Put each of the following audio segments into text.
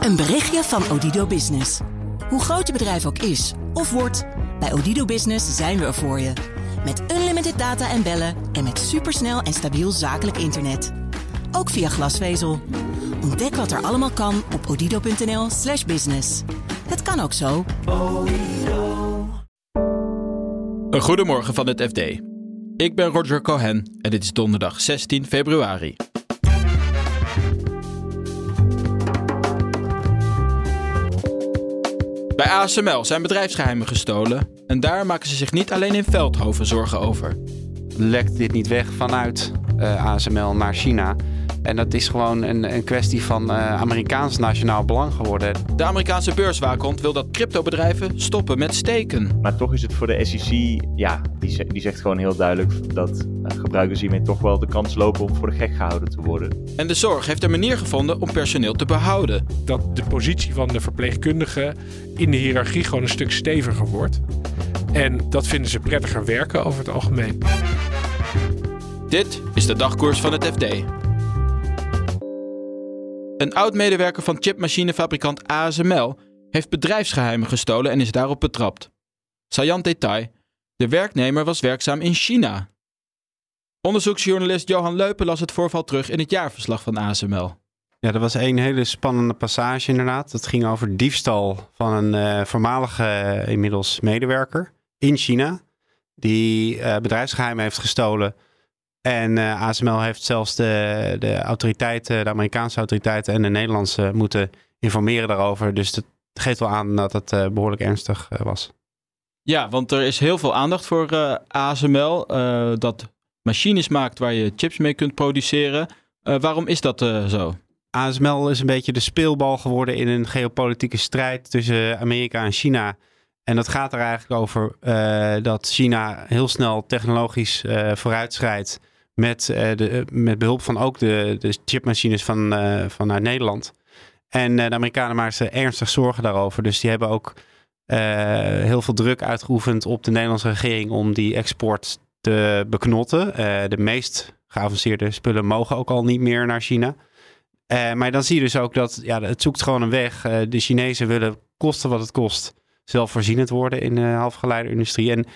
Een berichtje van Odido Business. Hoe groot je bedrijf ook is of wordt, bij Odido Business zijn we er voor je. Met unlimited data en bellen en met supersnel en stabiel zakelijk internet. Ook via glasvezel. Ontdek wat er allemaal kan op odido.nl/slash business. Het kan ook zo. Een goedemorgen van het FD. Ik ben Roger Cohen en dit is donderdag 16 februari. Bij ASML zijn bedrijfsgeheimen gestolen en daar maken ze zich niet alleen in Veldhoven zorgen over. Lekt dit niet weg vanuit uh, ASML naar China? En dat is gewoon een, een kwestie van uh, Amerikaans nationaal belang geworden. De Amerikaanse beurswaakhond wil dat cryptobedrijven stoppen met steken. Maar toch is het voor de SEC, ja, die, die zegt gewoon heel duidelijk dat gebruikers hiermee toch wel de kans lopen om voor de gek gehouden te worden. En de zorg heeft een manier gevonden om personeel te behouden. Dat de positie van de verpleegkundige in de hiërarchie gewoon een stuk steviger wordt. En dat vinden ze prettiger werken over het algemeen. Dit is de dagkoers van het FD. Een oud-medewerker van chipmachinefabrikant ASML heeft bedrijfsgeheimen gestolen en is daarop betrapt. Saillant detail: de werknemer was werkzaam in China. Onderzoeksjournalist Johan Leupen las het voorval terug in het jaarverslag van ASML. Ja, er was een hele spannende passage inderdaad. Dat ging over diefstal van een uh, voormalige uh, inmiddels medewerker in China. Die uh, bedrijfsgeheimen heeft gestolen en ASML heeft zelfs de, de autoriteiten, de Amerikaanse autoriteiten en de Nederlandse moeten informeren daarover. Dus dat geeft wel aan dat het behoorlijk ernstig was. Ja, want er is heel veel aandacht voor ASML. dat machines maakt waar je chips mee kunt produceren. waarom is dat zo? ASML is een beetje de speelbal geworden in een geopolitieke strijd tussen Amerika en China. En dat gaat er eigenlijk over dat China heel snel technologisch vooruitschrijdt met, de, met behulp van ook de, de chipmachines van, vanuit Nederland. En de Amerikanen maken zich ernstig zorgen daarover. Dus die hebben ook heel veel druk uitgeoefend op de Nederlandse regering om die export te beknotten. de meest geavanceerde spullen mogen ook al niet meer naar China. maar dan zie je dus ook dat ja, het zoekt gewoon een weg. de Chinezen willen kosten wat het kost zelfvoorzienend worden in de halfgeleiderindustrie. En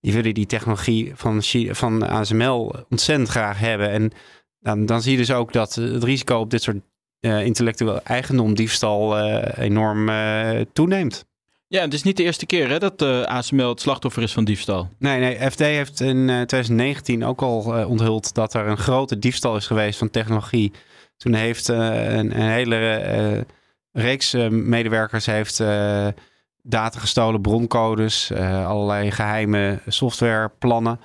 die willen die technologie van, van ASML ontzettend graag hebben. En dan, dan zie je dus ook dat het risico op dit soort uh, intellectueel eigendom, diefstal, uh, enorm uh, toeneemt. Ja, het is niet de eerste keer hè, dat uh, ASML het slachtoffer is van diefstal. Nee, nee. FD heeft in 2019 ook al uh, onthuld dat er een grote diefstal is geweest van technologie. Toen heeft een, een, hele reeks medewerkers heeft data gestolen, broncodes, allerlei geheime softwareplannen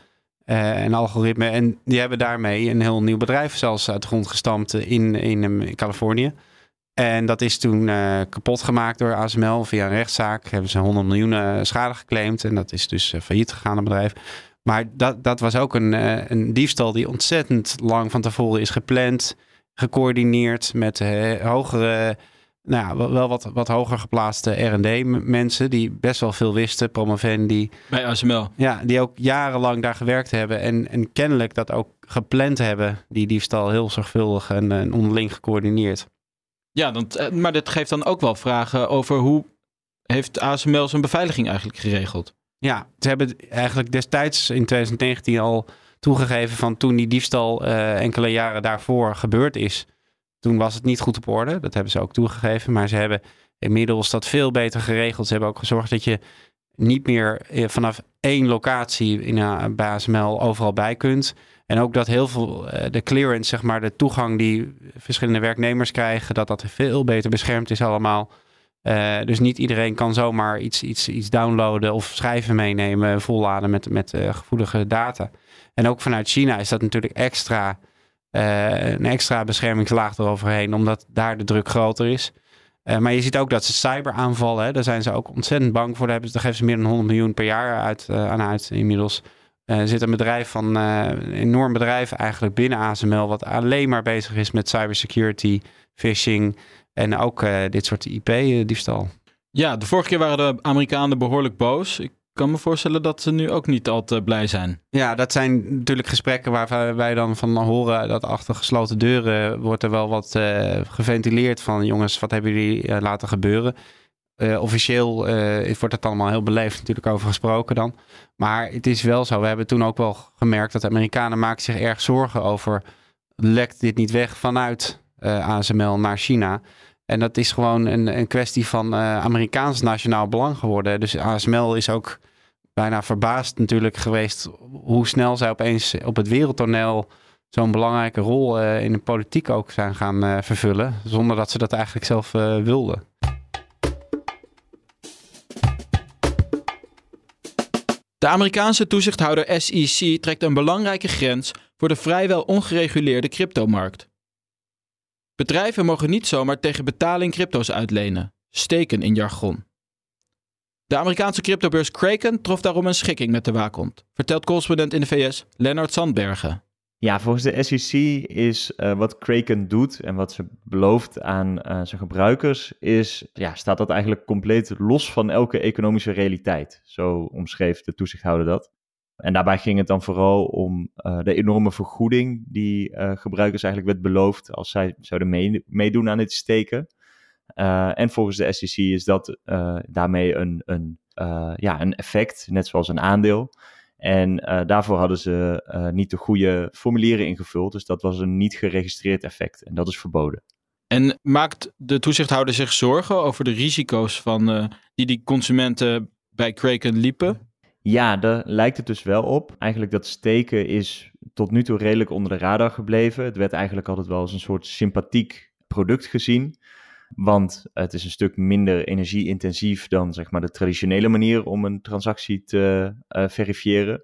en algoritmen. En die hebben daarmee een heel nieuw bedrijf zelfs uit de grond gestampt in, in Californië. En dat is toen uh, kapot gemaakt door ASML via een rechtszaak. Hebben ze 100 miljoen schade geclaimd. En dat is dus failliet gegaan, het bedrijf. Maar dat, dat was ook een, een diefstal die ontzettend lang van tevoren is gepland, gecoördineerd met hogere nou, wel wat, wat hoger geplaatste R&D-mensen die best wel veel wisten, promovendi. Bij ASML. Ja, die ook jarenlang daar gewerkt hebben en, en kennelijk dat ook gepland hebben, die diefstal heel zorgvuldig en, en onderling gecoördineerd. Ja, dan, maar dit geeft dan ook wel vragen over hoe heeft ASML zijn beveiliging eigenlijk geregeld? Ja, ze hebben eigenlijk destijds in 2019 al toegegeven van toen die diefstal uh, enkele jaren daarvoor gebeurd is toen was het niet goed op orde. Dat hebben ze ook toegegeven. Maar ze hebben inmiddels dat veel beter geregeld. Ze hebben ook gezorgd dat je niet meer eh, vanaf één locatie in een BASML overal bij kunt. En ook dat heel veel eh, de clearance, zeg maar, de toegang die verschillende werknemers krijgen, dat dat veel beter beschermd is allemaal. Uh, dus niet iedereen kan zomaar iets, iets, iets downloaden of schrijven meenemen, volladen met, met uh, gevoelige data. En ook vanuit China is dat natuurlijk extra een extra beschermingslaag eroverheen, omdat daar de druk groter is. Maar je ziet ook dat ze cyber aanvallen. Daar zijn ze ook ontzettend bang voor. Daar, geven ze meer dan 100 miljoen per jaar uit, aan uit inmiddels. Er zit een bedrijf van een enorm bedrijf eigenlijk binnen ASML, wat alleen maar bezig is met cybersecurity, phishing en ook dit soort IP-diefstal. Ja, de vorige keer waren de Amerikanen behoorlijk boos. Ik kan me voorstellen dat ze nu ook niet al te blij zijn. Ja, dat zijn natuurlijk gesprekken waar wij dan van horen dat achter gesloten deuren wordt er wel wat uh, geventileerd van jongens, wat hebben jullie uh, laten gebeuren? Uh, officieel wordt het allemaal heel beleefd natuurlijk over gesproken dan. Maar het is wel zo, we hebben toen ook wel gemerkt dat de Amerikanen maken zich erg zorgen over lekt dit niet weg vanuit ASML naar China. En dat is gewoon een, een kwestie van Amerikaans nationaal belang geworden. Dus ASML is ook bijna verbaasd natuurlijk geweest hoe snel zij opeens op het wereldtoneel zo'n belangrijke rol in de politiek ook zijn gaan vervullen, zonder dat ze dat eigenlijk zelf wilden. De Amerikaanse toezichthouder SEC trekt een belangrijke grens voor de vrijwel ongereguleerde cryptomarkt. Bedrijven mogen niet zomaar tegen betaling crypto's uitlenen, steken in jargon. De Amerikaanse cryptobeurs Kraken trof daarom een schikking met de waakhond, vertelt correspondent in de VS Lennart Sandbergen. Ja, volgens de SEC is uh, wat Kraken doet en wat ze belooft aan uh, zijn gebruikers, is, ja, staat dat eigenlijk compleet los van elke economische realiteit. Zo omschreef de toezichthouder dat. En daarbij ging het dan vooral om uh, de enorme vergoeding die gebruikers eigenlijk werd beloofd als zij zouden mee, meedoen aan dit steken. En volgens de SEC is dat daarmee een, een, ja, een effect, net zoals een aandeel. En daarvoor hadden ze niet de goede formulieren ingevuld. Dus dat was een niet geregistreerd effect. En dat is verboden. En maakt de toezichthouder zich zorgen over de risico's van, die die consumenten bij Kraken liepen? Ja, daar lijkt het dus wel op. Eigenlijk dat steken is tot nu toe redelijk onder de radar gebleven. Het werd eigenlijk altijd wel als een soort sympathiek product gezien. Want het is een stuk minder energie-intensief dan zeg maar, de traditionele manier om een transactie te uh, verifiëren.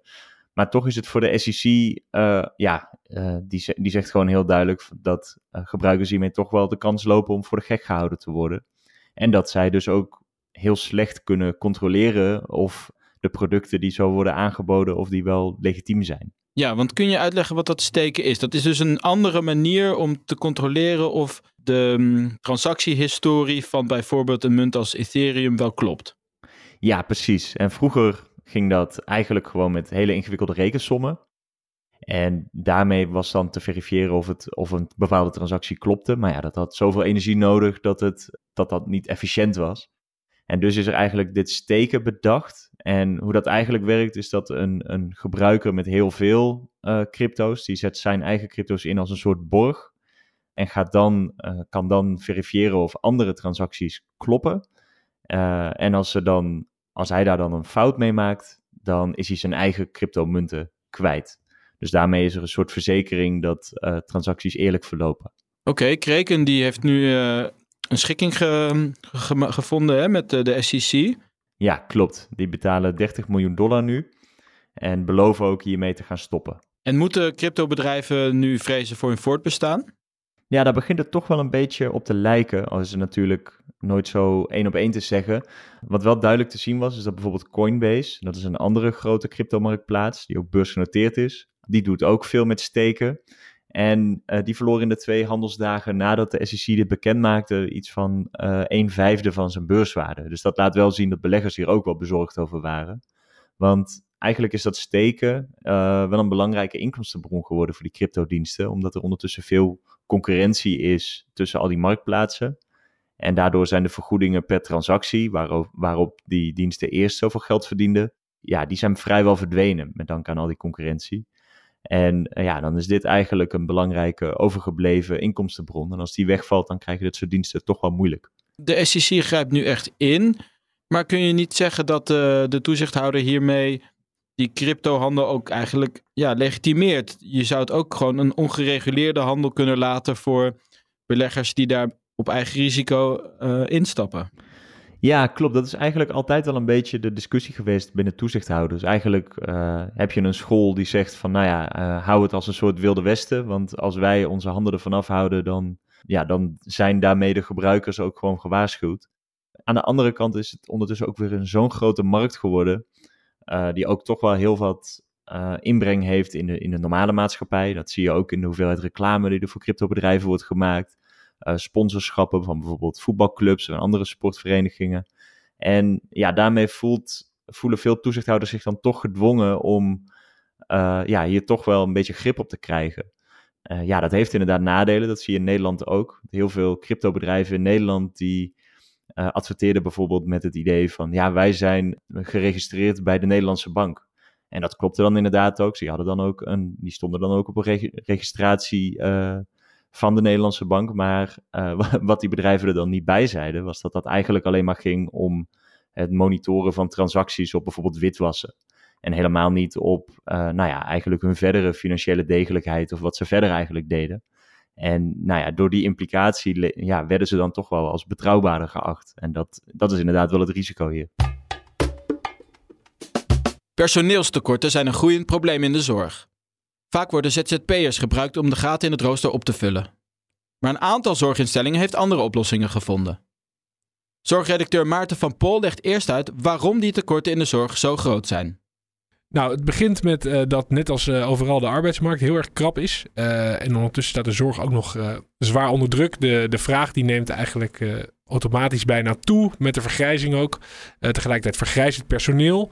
Maar toch is het voor de SEC, eh, ja, uh, die, die zegt gewoon heel duidelijk dat gebruikers hiermee toch wel de kans lopen om voor de gek gehouden te worden. En dat zij dus ook heel slecht kunnen controleren of de producten die zo worden aangeboden, of die wel legitiem zijn. Ja, want kun je uitleggen wat dat steken is? Dat is dus een andere manier om te controleren of de um, transactiehistorie van bijvoorbeeld een munt als Ethereum wel klopt. Ja, precies. En vroeger ging dat eigenlijk gewoon met hele ingewikkelde rekensommen. En daarmee was dan te verifiëren of, het, of een bepaalde transactie klopte. Maar ja, dat had zoveel energie nodig dat het, dat, dat niet efficiënt was. En dus is er eigenlijk dit steken bedacht. En hoe dat eigenlijk werkt, is dat een, een gebruiker met heel veel uh, crypto's, die zet zijn eigen crypto's in als een soort borg. En gaat dan, uh, kan dan verifiëren of andere transacties kloppen. Uh, en als, ze dan, als hij daar dan een fout mee maakt, dan is hij zijn eigen cryptomunten kwijt. Dus daarmee is er een soort verzekering dat transacties eerlijk verlopen. Oké, okay, Kreken die heeft nu een schikking ge, ge, gevonden hè, met de SEC. Ja, klopt. Die betalen 30 miljoen dollar nu. En beloven ook hiermee te gaan stoppen. En moeten cryptobedrijven nu vrezen voor hun voortbestaan? Ja, daar begint het toch wel een beetje op te lijken. Al is het natuurlijk nooit zo één op één te zeggen. Wat wel duidelijk te zien was, is dat bijvoorbeeld Coinbase, dat is een andere grote cryptomarktplaats, die ook beursgenoteerd is, die doet ook veel met steken. En uh, die verloor in de twee handelsdagen nadat de SEC dit bekend maakte iets van uh, een vijfde van zijn beurswaarde. Dus dat laat wel zien dat beleggers hier ook wel bezorgd over waren. Want eigenlijk is dat steken uh, wel een belangrijke inkomstenbron geworden voor die cryptodiensten, omdat er ondertussen veel concurrentie is tussen al die marktplaatsen. En daardoor zijn de vergoedingen per transactie, waarop, waarop die diensten eerst zoveel geld verdienden, ja, die zijn vrijwel verdwenen met dank aan al die concurrentie. En uh, ja, dan is dit eigenlijk een belangrijke overgebleven inkomstenbron. En als die wegvalt, dan krijgen dit soort diensten toch wel moeilijk. De SEC grijpt nu echt in. Maar kun je niet zeggen dat uh, de toezichthouder hiermee die cryptohandel ook eigenlijk ja, legitimeert? Je zou het ook gewoon een ongereguleerde handel kunnen laten voor beleggers die daar op eigen risico uh, instappen. Ja, klopt. Dat is eigenlijk altijd wel een beetje de discussie geweest binnen toezichthouders. Eigenlijk uh, heb je een school die zegt van, nou ja, uh, hou het als een soort wilde westen. Want als wij onze handen ervan afhouden, dan, ja, dan zijn daarmee de gebruikers ook gewoon gewaarschuwd. Aan de andere kant is het ondertussen ook weer een zo'n grote markt geworden, uh, die ook toch wel heel wat inbreng heeft in de, in de normale maatschappij. Dat zie je ook in de hoeveelheid reclame die er voor cryptobedrijven wordt gemaakt sponsorschappen van bijvoorbeeld voetbalclubs en andere sportverenigingen. En ja, daarmee voelt voelen veel toezichthouders zich dan toch gedwongen om ja, hier toch wel een beetje grip op te krijgen. ja, dat heeft inderdaad nadelen. Dat zie je in Nederland ook. Heel veel cryptobedrijven in Nederland die adverteerden bijvoorbeeld met het idee van ja, wij zijn geregistreerd bij de Nederlandse bank. En dat klopte dan inderdaad ook. Ze hadden dan ook een, die stonden dan ook op een registratie uh, van de Nederlandse bank. Maar uh, wat die bedrijven er dan niet bij zeiden, was dat dat eigenlijk alleen maar ging om het monitoren van transacties op bijvoorbeeld witwassen. En helemaal niet op, uh, nou ja, eigenlijk hun verdere financiële degelijkheid of wat ze verder eigenlijk deden. En nou ja, door die implicatie ja, werden ze dan toch wel als betrouwbaarder geacht. En dat, dat is inderdaad wel het risico hier. Personeelstekorten zijn een groeiend probleem in de zorg. Vaak worden ZZP'ers gebruikt om de gaten in het rooster op te vullen. Maar een aantal zorginstellingen heeft andere oplossingen gevonden. Zorgredacteur Maarten van Pol legt eerst uit waarom die tekorten in de zorg zo groot zijn. Nou, het begint met uh, dat net als uh, overal de arbeidsmarkt heel erg krap is. Uh, en ondertussen staat de zorg ook nog zwaar onder druk. De, de vraag die neemt eigenlijk automatisch bijna toe, met de vergrijzing ook. tegelijkertijd vergrijst het personeel.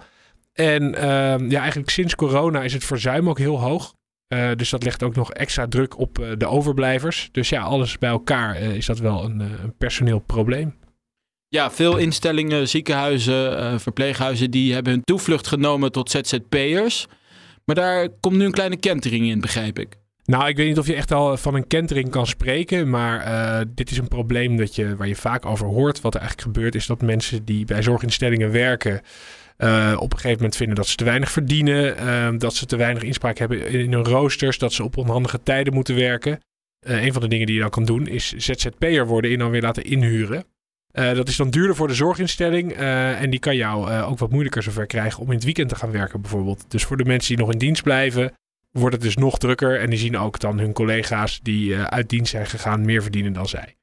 En ehm, ja, eigenlijk sinds corona is het verzuim ook heel hoog. Uh, dus dat legt ook nog extra druk op uh, de overblijvers. Dus ja, alles bij elkaar uh, is dat wel een, een personeel probleem. Ja, veel instellingen, ziekenhuizen, verpleeghuizen, die hebben hun toevlucht genomen tot ZZP'ers. Maar daar komt nu een kleine kentering in, begrijp ik. Nou, ik weet niet of je echt al van een kentering kan spreken, maar dit is een probleem dat je, waar je vaak over hoort. Wat er eigenlijk gebeurt is dat mensen die bij zorginstellingen werken, uh, op een gegeven moment vinden dat ze te weinig verdienen, uh, dat ze te weinig inspraak hebben in hun roosters, dat ze op onhandige tijden moeten werken. Uh, een van de dingen die je dan kan doen is ZZP'er worden en dan weer laten inhuren. dat is dan duurder voor de zorginstelling en die kan jou ook wat moeilijker zover krijgen om in het weekend te gaan werken bijvoorbeeld. Dus voor de mensen die nog in dienst blijven, wordt het dus nog drukker en die zien ook dan hun collega's die uit dienst zijn gegaan meer verdienen dan zij.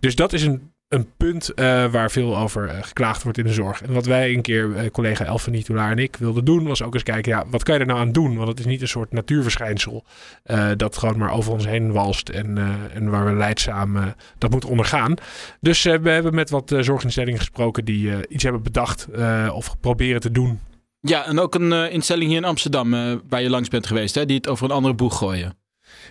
Dus dat is een een punt uh, waar veel over uh, geklaagd wordt in de zorg. En wat wij een keer, uh, collega Elfanie Toulaar en ik, wilden doen, was ook eens kijken, ja, wat kan je er nou aan doen? Want het is niet een soort natuurverschijnsel dat gewoon maar over ons heen walst en, en waar we leidzaam dat moeten ondergaan. Dus we hebben met wat zorginstellingen gesproken die iets hebben bedacht of proberen te doen. Ja, en ook een instelling hier in Amsterdam waar je langs bent geweest, hè, die het over een andere boeg gooien.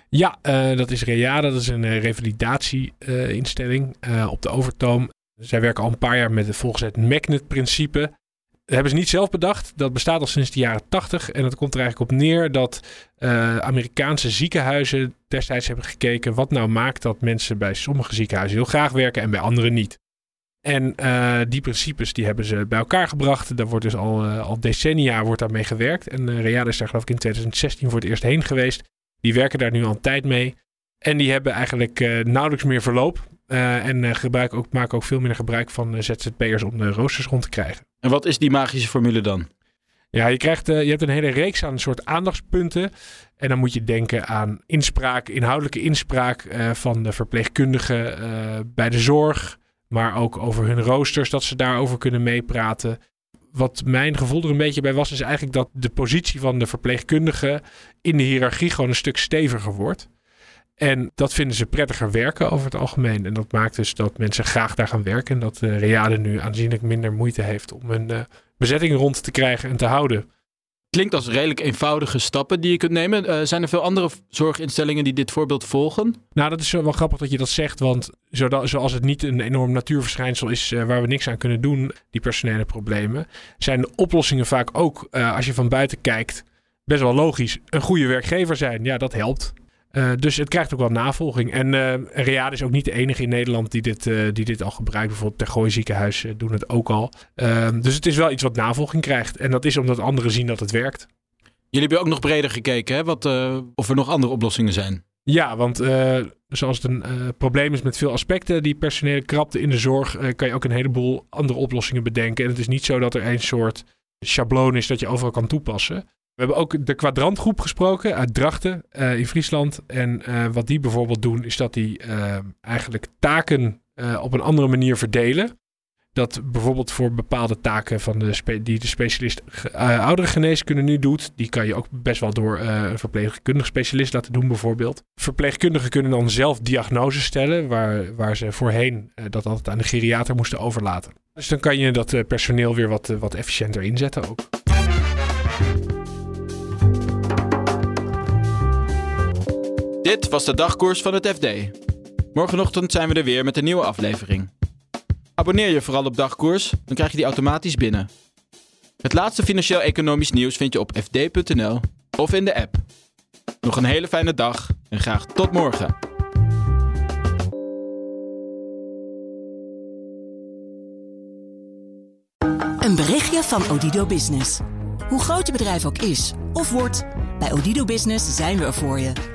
Ja, uh, dat is REA. Dat is een uh, revalidatieinstelling uh, op de Overtoom. Zij werken al een paar jaar met volgens het Magnet-principe. Dat hebben ze niet zelf bedacht. Dat bestaat al sinds de jaren 80. En dat komt er eigenlijk op neer dat Amerikaanse ziekenhuizen destijds hebben gekeken wat nou maakt dat mensen bij sommige ziekenhuizen heel graag werken en bij andere niet. En die principes die hebben ze bij elkaar gebracht. Daar wordt dus al, al decennia wordt daarmee gewerkt. En REA is daar geloof ik in 2016 voor het eerst heen geweest. Die werken daar nu al een tijd mee. En die hebben eigenlijk uh, nauwelijks meer verloop. Uh, en uh, gebruik ook, maken ook veel minder gebruik van ZZP'ers om de roosters rond te krijgen. En wat is die magische formule dan? Ja, je, krijgt, je hebt een hele reeks aan een soort aandachtspunten. En dan moet je denken aan inspraak, inhoudelijke inspraak van de verpleegkundigen bij de zorg. Maar ook over hun roosters, dat ze daarover kunnen meepraten wat mijn gevoel er een beetje bij was, is eigenlijk dat de positie van de verpleegkundige in de hiërarchie gewoon een stuk steviger wordt. En dat vinden ze prettiger werken over het algemeen. En dat maakt dus dat mensen graag daar gaan werken. En dat de Reade nu aanzienlijk minder moeite heeft om hun uh, bezetting rond te krijgen en te houden. Klinkt als redelijk eenvoudige stappen die je kunt nemen. Uh, zijn er veel andere zorginstellingen die dit voorbeeld volgen? Nou, dat is wel grappig dat je dat zegt. Want zoals het niet een enorm natuurverschijnsel is uh, waar we niks aan kunnen doen, die personele problemen, zijn de oplossingen vaak ook, uh, als je van buiten kijkt, best wel logisch. Een goede werkgever zijn, ja, dat helpt. Uh, dus het krijgt ook wel navolging. En uh, Reade is ook niet de enige in Nederland die dit, uh, die dit al gebruikt. Bijvoorbeeld Tergooi ziekenhuis doen het ook al. Ehm, dus het is wel iets wat navolging krijgt. En dat is omdat anderen zien dat het werkt. Jullie hebben ook nog breder gekeken, hè? Wat, of er nog andere oplossingen zijn. Ja, want zoals het een probleem is met veel aspecten, die personele krapte in de zorg, kan je ook een heleboel andere oplossingen bedenken. En het is niet zo dat er een soort schabloon is dat je overal kan toepassen. We hebben ook de kwadrantgroep gesproken uit Drachten uh, in Friesland. En uh, wat die bijvoorbeeld doen, is dat die uh, eigenlijk taken op een andere manier verdelen. Dat bijvoorbeeld voor bepaalde taken van de die de specialist ouderengeneeskunde nu doet, die kan je ook best wel door een verpleegkundige specialist laten doen bijvoorbeeld. Verpleegkundigen kunnen dan zelf diagnoses stellen, waar, waar ze voorheen dat altijd aan de geriater moesten overlaten. Dus dan kan je dat eh, personeel weer wat, eh, wat efficiënter inzetten ook. Dit was de dagkoers van het FD. Morgenochtend zijn we er weer met een nieuwe aflevering. Abonneer je vooral op dagkoers, dan krijg je die automatisch binnen. Het laatste financieel-economisch nieuws vind je op fd.nl of in de app. Nog een hele fijne dag en graag tot morgen. Een berichtje van Odido Business. Hoe groot je bedrijf ook is of wordt, bij Odido Business zijn we er voor je.